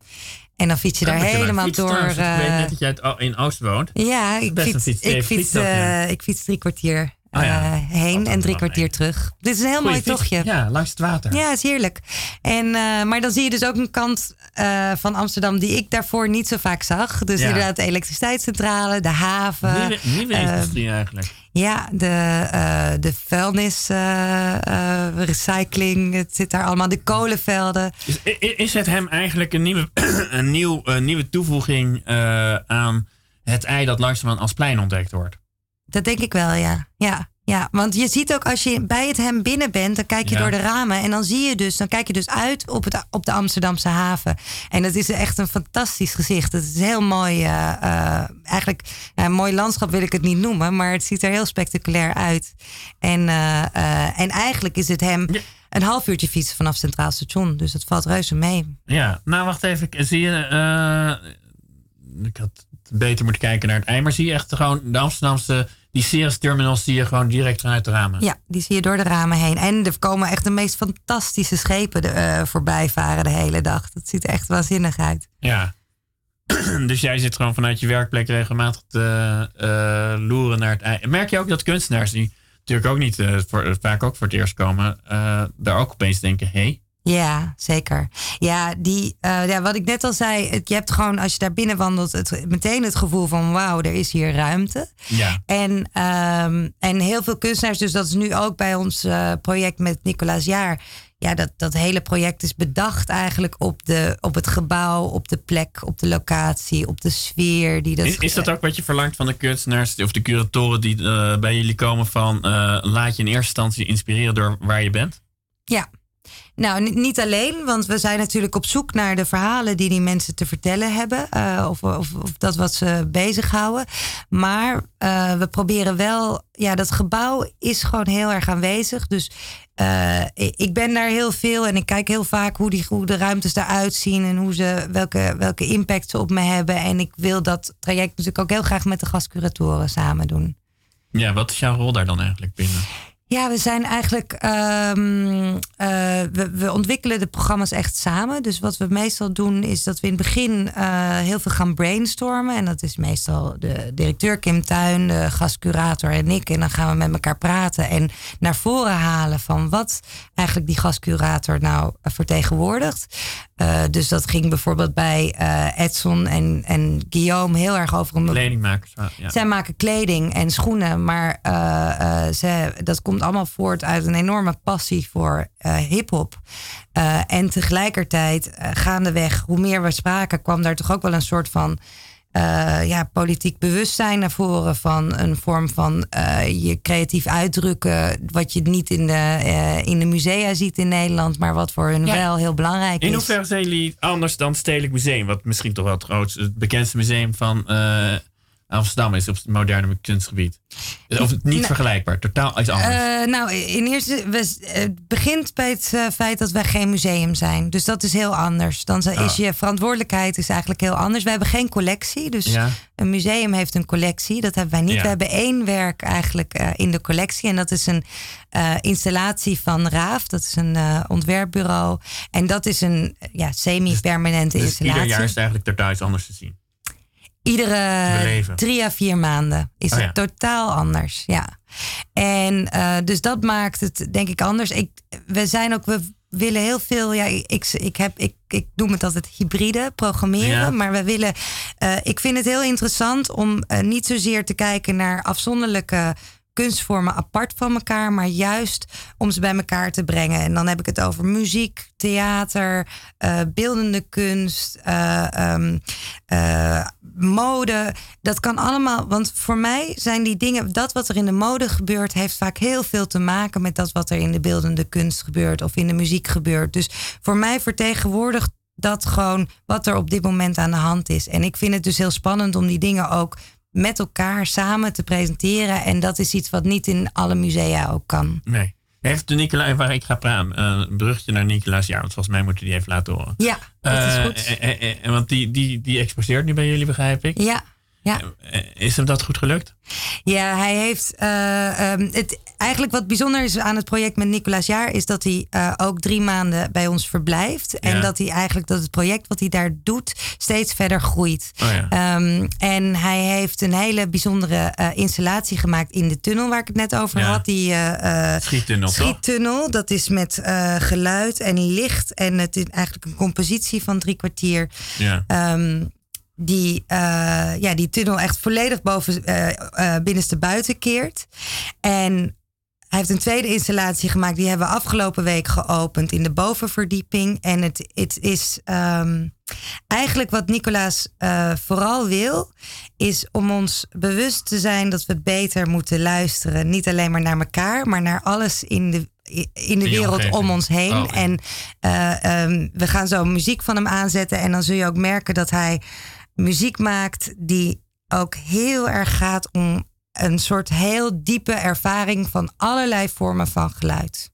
En dan fiets je daar helemaal door. Ik weet net dat jij in Oost woont. ja, ik fiets, ik, fiets, ja. ik fiets drie kwartier Ja. eh, heen en drie kwartier terug. Dit is een heel Goeie mooi fiets. tochtje. Ja, langs het water. Ja, is heerlijk. En, eh, maar dan zie je dus ook een kant eh, van Amsterdam die ik daarvoor niet zo vaak zag. Dus Ja. inderdaad de elektriciteitscentrale, de haven. Nieuwe, nieuwe industrie eigenlijk. ja, de, de vuilnis, eh, eh, recycling, het zit daar allemaal. De kolenvelden. Is, is het hem eigenlijk een nieuwe, een nieuw, een nieuwe toevoeging aan het ei dat langzamerhand als plein ontdekt wordt? Dat denk ik wel, ja. ja. Ja, want je ziet ook als je bij het hem binnen bent, dan kijk je Ja. door de ramen en dan zie je dus, dan kijk je dus uit op, het, op de Amsterdamse haven. En dat is echt een fantastisch gezicht. Het is heel mooi, eh, eh, eigenlijk, nou, een mooi landschap wil ik het niet noemen, maar het ziet er heel spectaculair uit. En, eh, en eigenlijk is het hem Ja. een half uurtje fietsen vanaf Centraal Station, dus dat valt reuze mee. Ja, nou wacht even. Zie je, ik had beter moeten kijken naar het ei, maar zie je echt gewoon de Amsterdamse, die Ceres terminals zie je gewoon direct vanuit de ramen. Ja, die zie je door de ramen heen. En er komen echt de meest fantastische schepen eh, voorbij varen de hele dag. Dat ziet er echt waanzinnig uit. Ja. dus jij zit gewoon vanuit je werkplek regelmatig te eh, loeren naar het ei. Merk je ook dat kunstenaars die natuurlijk ook niet eh, voor, vaak ook voor het eerst komen, daar ook opeens denken, hé, hey, Ja, zeker. Ja, die, eh, ja, wat ik net al zei, het, je hebt gewoon als je daar binnen wandelt, het, meteen het gevoel van wauw, er is hier ruimte. ja. En, ehm, en heel veel kunstenaars, dus dat is nu ook bij ons eh, project met Nicolaas Jaar. Ja, dat, dat hele project is bedacht eigenlijk op, de, op het gebouw, op de plek, op de locatie, op de sfeer. Die dat Is, is dat ook wat je verlangt van de kunstenaars of de curatoren die eh, bij jullie komen van laat je in eerste instantie inspireren door waar je bent? Ja. Nou, ni- niet alleen, want we zijn natuurlijk op zoek naar de verhalen die die mensen te vertellen hebben. eh, of, of, of dat wat ze bezighouden. Maar eh, we proberen wel, ja, dat gebouw is gewoon heel erg aanwezig. Dus eh, ik ik ben daar heel veel en ik kijk heel vaak hoe, die, hoe de ruimtes eruit zien en hoe ze, welke, welke impact ze op me hebben. En ik wil dat traject natuurlijk ook heel graag met de gastcuratoren samen doen. Ja, wat is jouw rol daar dan eigenlijk binnen? Ja, we zijn eigenlijk. ehm, eh, we, we ontwikkelen de programma's echt samen. Dus wat we meestal doen is dat we in het begin eh, heel veel gaan brainstormen. En dat is meestal de directeur Kim Tuin, de gastcurator en ik. En dan gaan we met elkaar praten en naar voren halen van wat eigenlijk die gastcurator nou eh, vertegenwoordigt. Dus dat ging bijvoorbeeld bij Edson en, en Guillaume heel erg over een Kledingmakers. ah, ja. zij maken kleding en schoenen, maar ze, dat komt allemaal voort uit een enorme passie voor eh hip-hop. Eh, en tegelijkertijd, eh, gaandeweg, hoe meer we spraken, kwam daar toch ook wel een soort van eh, ja, politiek bewustzijn naar voren. Van een vorm van eh, je creatief uitdrukken, wat je niet in de, eh, in de musea ziet in Nederland, maar wat voor hun Ja. wel heel belangrijk In is. hoeverre zijn jullie anders dan het Stedelijk Museum? Wat misschien toch wel het grootste, het bekendste museum van eh, Amsterdam is op het moderne kunstgebied. Of niet Nou, vergelijkbaar, totaal iets anders. Eh, nou, in eerste, we, het begint bij het eh, feit dat wij geen museum zijn. Dus dat is heel anders. Dan is Ah. je verantwoordelijkheid is eigenlijk heel anders. We hebben geen collectie. Dus ja? een museum heeft een collectie. Dat hebben wij niet. Ja. We hebben één werk eigenlijk eh, in de collectie. En dat is een installatie van Raaf. Dat is een ontwerpbureau. En dat is een ja, semi-permanente Dus installatie. ieder jaar is het eigenlijk totaal iets anders te zien. Iedere Beleven. drie à vier maanden is Oh het ja. totaal anders. Ja. En eh, dus dat maakt het denk ik anders. Ik, we zijn ook, we willen heel veel. Ja, ik, ik, heb, ik, ik noem het altijd hybride programmeren. Ja. Maar we willen. eh, ik vind het heel interessant om eh, niet zozeer te kijken naar afzonderlijke kunstvormen apart van elkaar, maar juist om ze bij elkaar te brengen. En dan heb ik het over muziek, theater, beeldende kunst, eh, ehm, eh, mode. Dat kan allemaal, want voor mij zijn die dingen, dat wat er in de mode gebeurt, heeft vaak heel veel te maken met dat wat er in de beeldende kunst gebeurt of in de muziek gebeurt. Dus voor mij vertegenwoordigt dat gewoon wat er op dit moment aan de hand is. En ik vind het dus heel spannend om die dingen ook met elkaar samen te presenteren. En dat is iets wat niet in alle musea ook kan. Nee. Heeft de Nicolaas, waar ik ga praten, eh, een brugje naar Nicolaas Ja, want volgens mij moeten die even laten horen. Ja, dat is Eh, goed. eh, eh, want die, die, die exposeert nu bij jullie, begrijp ik. Ja, ja. Eh, Is hem dat goed gelukt? Ja, hij heeft. eh, ehm, het, eigenlijk wat bijzonder is aan het project met Nicolaas Jaar is dat hij eh, ook drie maanden bij ons verblijft. En Ja. dat hij eigenlijk dat het project wat hij daar doet steeds verder groeit. Oh ja. Ehm, en hij heeft een hele bijzondere installatie gemaakt in de tunnel waar ik het net over Ja. had. Die Schiettunnel? Schiettunnel. Dat is met geluid en licht. En het is eigenlijk een compositie van drie kwartier Ja. ehm, die, eh, ja, die tunnel echt volledig boven eh, eh, binnenste buiten keert. En hij heeft een tweede installatie gemaakt. Die hebben we afgelopen week geopend in de bovenverdieping. En het, het is ehm, eigenlijk wat Nicolaas vooral wil, is om ons bewust te zijn dat we beter moeten luisteren. Niet alleen maar naar elkaar, maar naar alles in de, in de wereld om ons heen. Oh. En eh, ehm, we gaan zo muziek van hem aanzetten. En dan zul je ook merken dat hij muziek maakt die ook heel erg gaat om een soort heel diepe ervaring van allerlei vormen van geluid.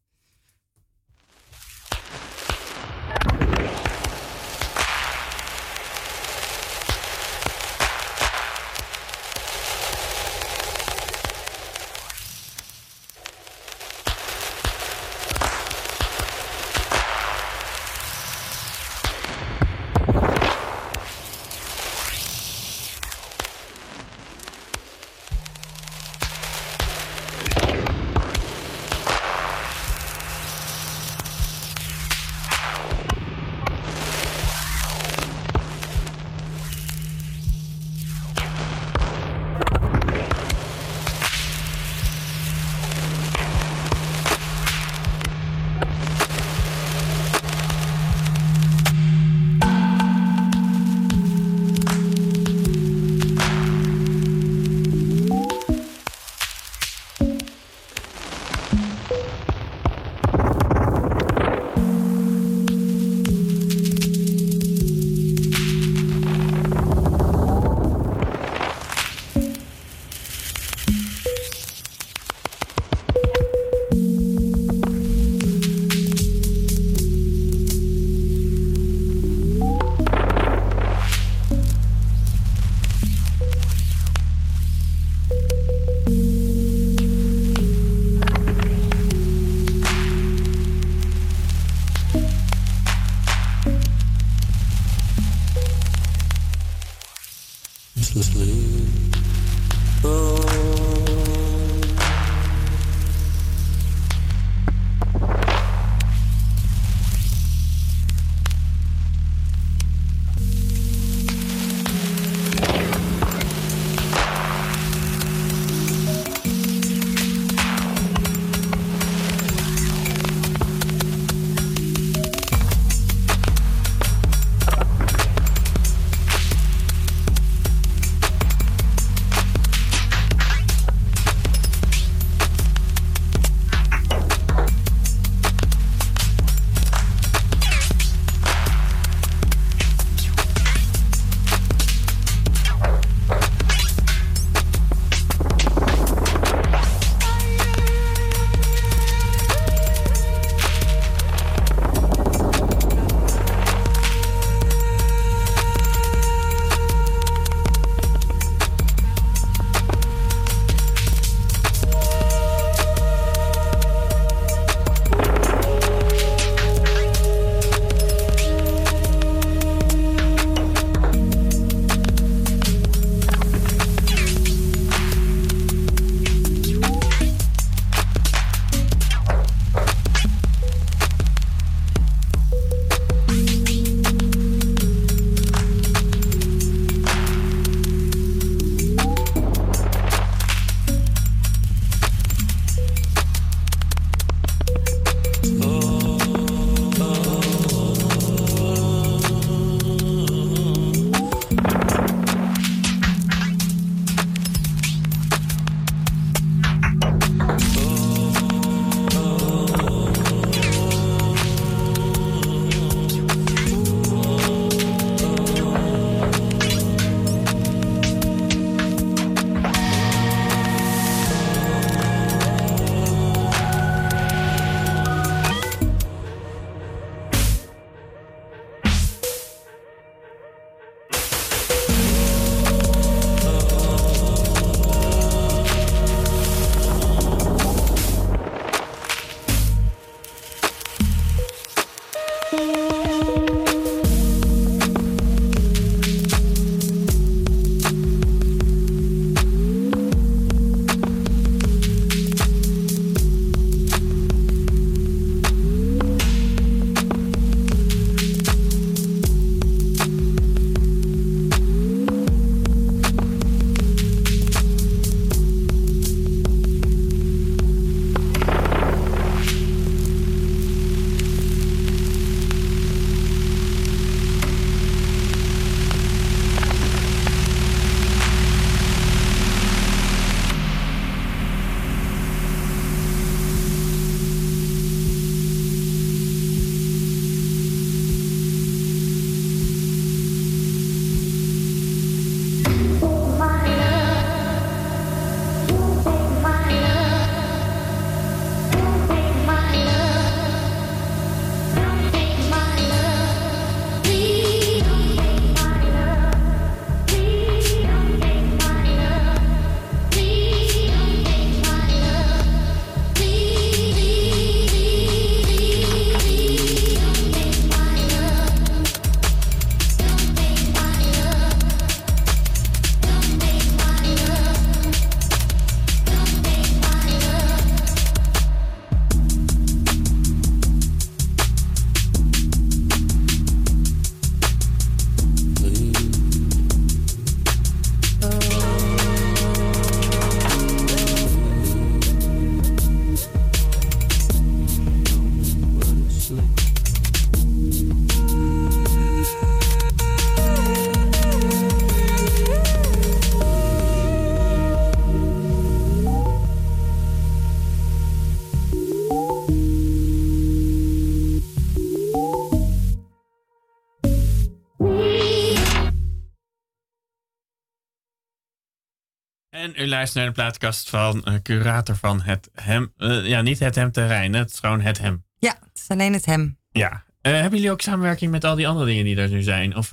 U luistert naar de plaatkast van eh, curator van het hem. eh, ja, niet het hem terrein, het is gewoon het hem. Ja, het is alleen het hem. Ja. Eh, hebben jullie ook samenwerking met al die andere dingen die er nu zijn? Of,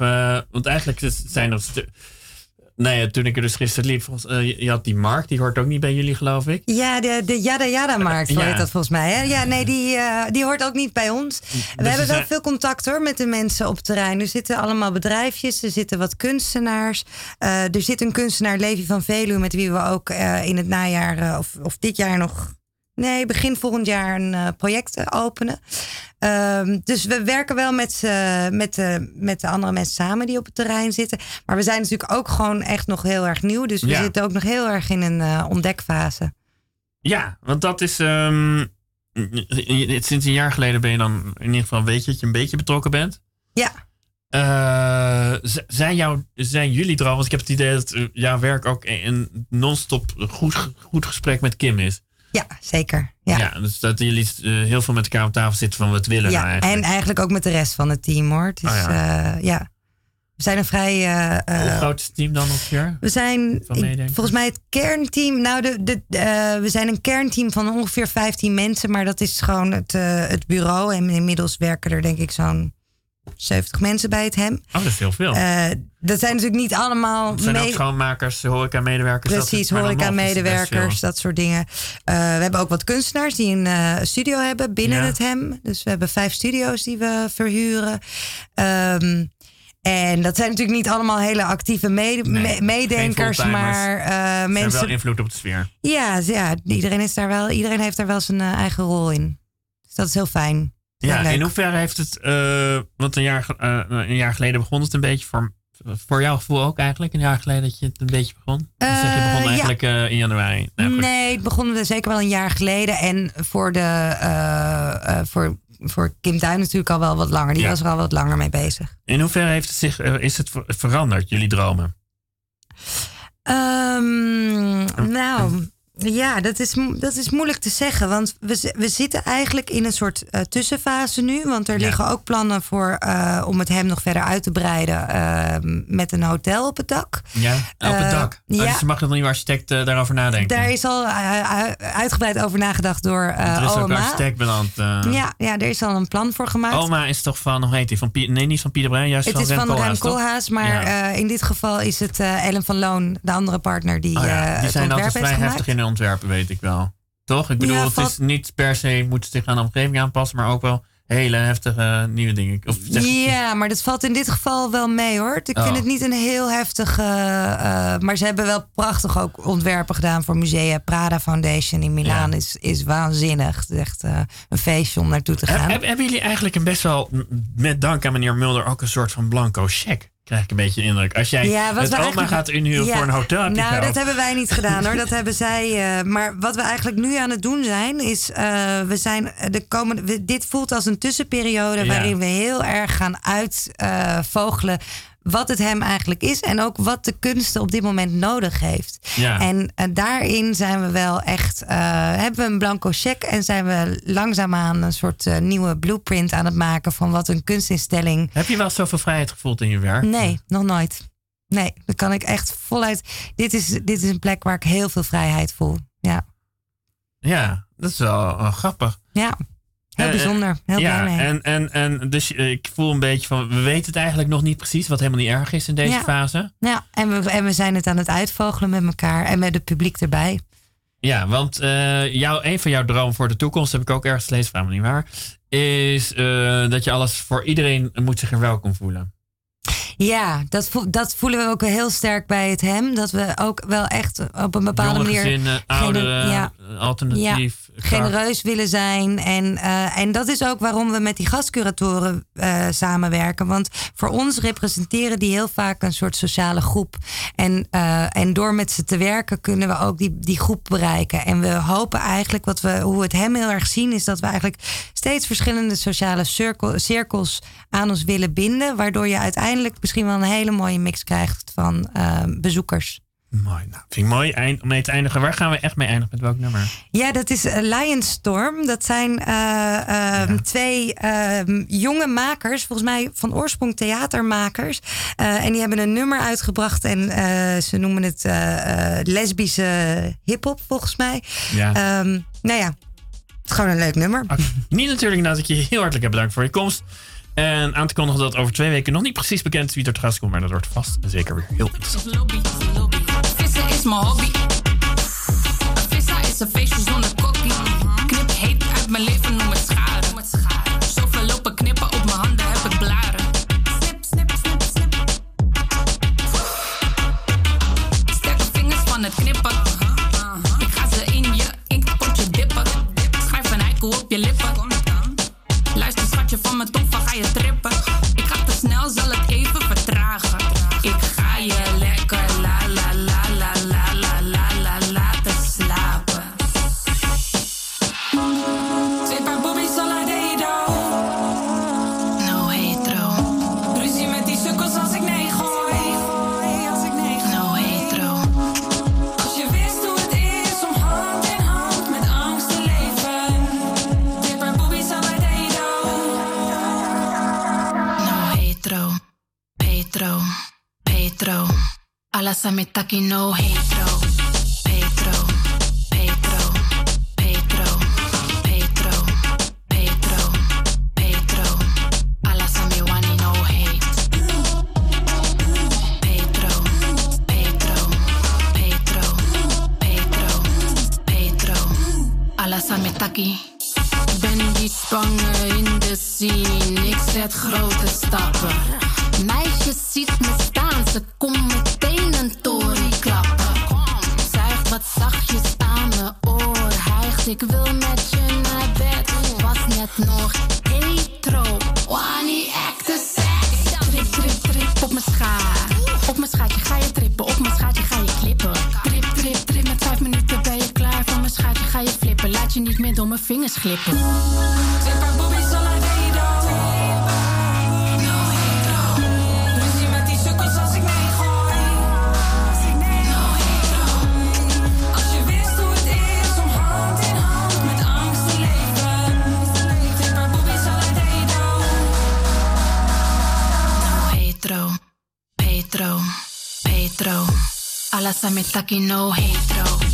want eigenlijk zijn er. Nee, toen ik er dus gisteren liep, volgens, eh, je- had die Mark, die hoort ook niet bij jullie, geloof ik. Ja, de, de Yada Yada Markt, Ja. heet dat volgens mij. Hè? Ja, nee, die, eh, die hoort ook niet bij ons. We Dus hebben er wel veel contact hoor met de mensen op het terrein. Er zitten allemaal bedrijfjes, er zitten wat kunstenaars. Eh, er zit een kunstenaar, Levi van Veluwe, met wie we ook in het najaar of, of dit jaar nog... Nee, begin volgend jaar een eh, project eh, openen. Ehm, dus we werken wel met, z'n- met, de, met de andere mensen samen die op het terrein zitten. Maar we zijn natuurlijk ook gewoon echt nog heel erg nieuw. Dus we Ja. zitten ook nog heel erg in een eh, ontdekfase. Ja, want dat is. ehm, sinds een jaar geleden ben je dan in ieder geval weet je dat je een beetje betrokken bent. Ja. Eh, zijn, jou, zijn jullie? Want ik heb het idee dat eh, jouw werk ook een non-stop goed, goed gesprek met Kim is. Ja, zeker. Ja, Ja, dus dat jullie eh, heel veel met elkaar op tafel zitten van wat willen ja. nou eigenlijk. en eigenlijk ook met de rest van het team hoor. Is, Oh ja. eh, ja. We zijn een vrij. eh, Hoe groot is het team dan ongeveer? we zijn ik- volgens mij het kernteam. Nou, de, de, we zijn een kernteam van ongeveer 15 mensen, maar dat is gewoon het, het bureau. En inmiddels werken er denk ik zo'n 70 mensen bij het hem. Oh, dat is heel veel. Eh, dat zijn natuurlijk niet allemaal. het zijn ook schoonmakers, horeca-medewerkers. dat Precies, horeca-medewerkers, dat soort dingen. Eh, we hebben ook wat kunstenaars die een eh, studio hebben binnen Ja. het hem. Dus we hebben vijf studio's die we verhuren. Ehm, en dat zijn natuurlijk niet allemaal hele actieve mede- Nee, me- geen meedenkers, maar eh, Ze hebben wel mensen. invloed op de sfeer. Ja, ja iedereen, is daar wel, iedereen heeft daar wel zijn eigen rol in. Dus dat is heel fijn. Ja, in hoeverre heeft het, eh, want een jaar, eh, een jaar geleden begon het een beetje voor, voor jouw gevoel ook eigenlijk, een jaar geleden dat je het een beetje begon? Of zeg je Eh, begon ja. eigenlijk eh, in januari? Nou, nee, het begon er zeker wel een jaar geleden. En voor, de, eh, eh, voor, voor Kim Tuin natuurlijk al wel wat langer. Die Ja. was er al wat langer mee bezig. In hoeverre heeft het zich, eh, is het ver- veranderd, jullie dromen? Ehm, nou, ja, dat is, dat is moeilijk te zeggen. Want we, we zitten eigenlijk in een soort eh, tussenfase nu. Want er Ja. liggen ook plannen voor eh, om het hem nog verder uit te breiden ehm, met een hotel op het dak. Ja, op het Eh, dak. Oh, ja. Dus mag nog niet architect eh, daarover nadenken? Daar is al eh, eh, uitgebreid over nagedacht door eh er is ook een OMA. architect beland. eh. Ja, ja, er is al een plan voor gemaakt. Oma is toch van, hoe heet die? Van Pie- nee, niet van Pieter Bruin, juist Het van is Rem van Rem Koolhaas, maar Ja. eh, in dit geval is het eh, Ellen van Loon, de andere partner, die, Oh ja, eh, die het zijn altijd vrij heftig in de ontwerpen, weet ik wel. Toch? Ik bedoel, Ja, het is niet per se, moet zich aan de omgeving aanpassen, maar ook wel hele heftige eh, nieuwe dingen. Of zeg, Ja, maar dat valt in dit geval wel mee hoor. Ik Oh. vind het niet een heel heftig. eh, eh, maar ze hebben wel prachtig ook ontwerpen gedaan voor musea. Prada Foundation in Milaan Ja. is, is waanzinnig. Het is echt een feestje om naartoe te gaan. heb- hebben jullie eigenlijk een best wel, met dank aan meneer Mulder, ook een soort van blanco check? Krijg ik een beetje de indruk. Als jij Ja, het oma gaat inhuren Ja. voor een hotel, heb Nou, dat hebben wij niet gedaan hoor. Dat hebben zij. eh, maar wat we eigenlijk nu aan het doen zijn, is eh, we zijn de komende. we- dit voelt als een tussenperiode Ja. waarin we heel erg gaan uitvogelen. Wat het hem eigenlijk is en ook wat de kunsten op dit moment nodig heeft. Ja. En eh, daarin zijn we wel echt, eh, hebben we een blanco cheque en zijn we langzaamaan een soort eh, nieuwe blueprint aan het maken van wat een kunstinstelling Heb je wel zoveel vrijheid gevoeld in je werk? Nee, nog nooit. Nee, dat kan ik echt voluit. Dit is, dit is een plek waar ik heel veel vrijheid voel. Ja, Ja, dat is wel eh, grappig. ja. Heel Eh, bijzonder. Heel ja, blij mee. en, en, en dus eh, ik voel een beetje van, we weten het eigenlijk nog niet precies, wat helemaal niet erg is in deze Ja. fase. ja, en, we, en we zijn het aan het uitvogelen met elkaar en met het publiek erbij. Ja, want eh jou, een van jouw dromen voor de toekomst, heb ik ook ergens gelezen, vraag me niet waar, is eh, dat je alles voor iedereen moet zich er welkom voelen. Ja, dat, dat voelen we ook heel sterk bij het hem. Dat we ook wel echt op een bepaalde Jonge manier gezinnen, ouderen, ja. alternatief. genereus willen zijn. En, eh, en dat is ook waarom we met die gastcuratoren eh, samenwerken. Want voor ons representeren die heel vaak een soort sociale groep. En, eh, en door met ze te werken kunnen we ook die, die groep bereiken. En we hopen eigenlijk, wat we, hoe we het hem heel erg zien, is dat we eigenlijk steeds verschillende sociale cirkel, cirkels aan ons willen binden. Waardoor je uiteindelijk misschien wel een hele mooie mix krijgt van eh, bezoekers. Mooi. Nou, vind ik mooi eind, om mee te eindigen. Waar gaan we echt mee eindigen? Met welk nummer? Ja, dat is eh, Lionstorm. Dat zijn eh, ehm, twee ehm, jonge makers, volgens mij van oorsprong theatermakers. En die hebben een nummer uitgebracht en ze noemen het lesbische hip-hop, volgens mij. Ja. Ehm, nou ja, het is gewoon een leuk nummer. Niet natuurlijk dat ik je heel hartelijk heb bedankt voor je komst. En aan te kondigen dat over twee weken nog niet precies bekend is wie er gast komt. Maar dat wordt vast zeker weer heel interessant. lobby. Vissen is mijn hobby. Vissen is een feestje zonder kokkie. Knip heet uit mijn leven, Alasamitaki no hetero. Petro. Petro. Petro. Petro. Petro. Petro. Alasami wani no hate. Petro. Petro. Petro. Petro. Petro. Alasamitaki. Ben die zwanger in de scene. Ik zet grote me tacky, no hate throw.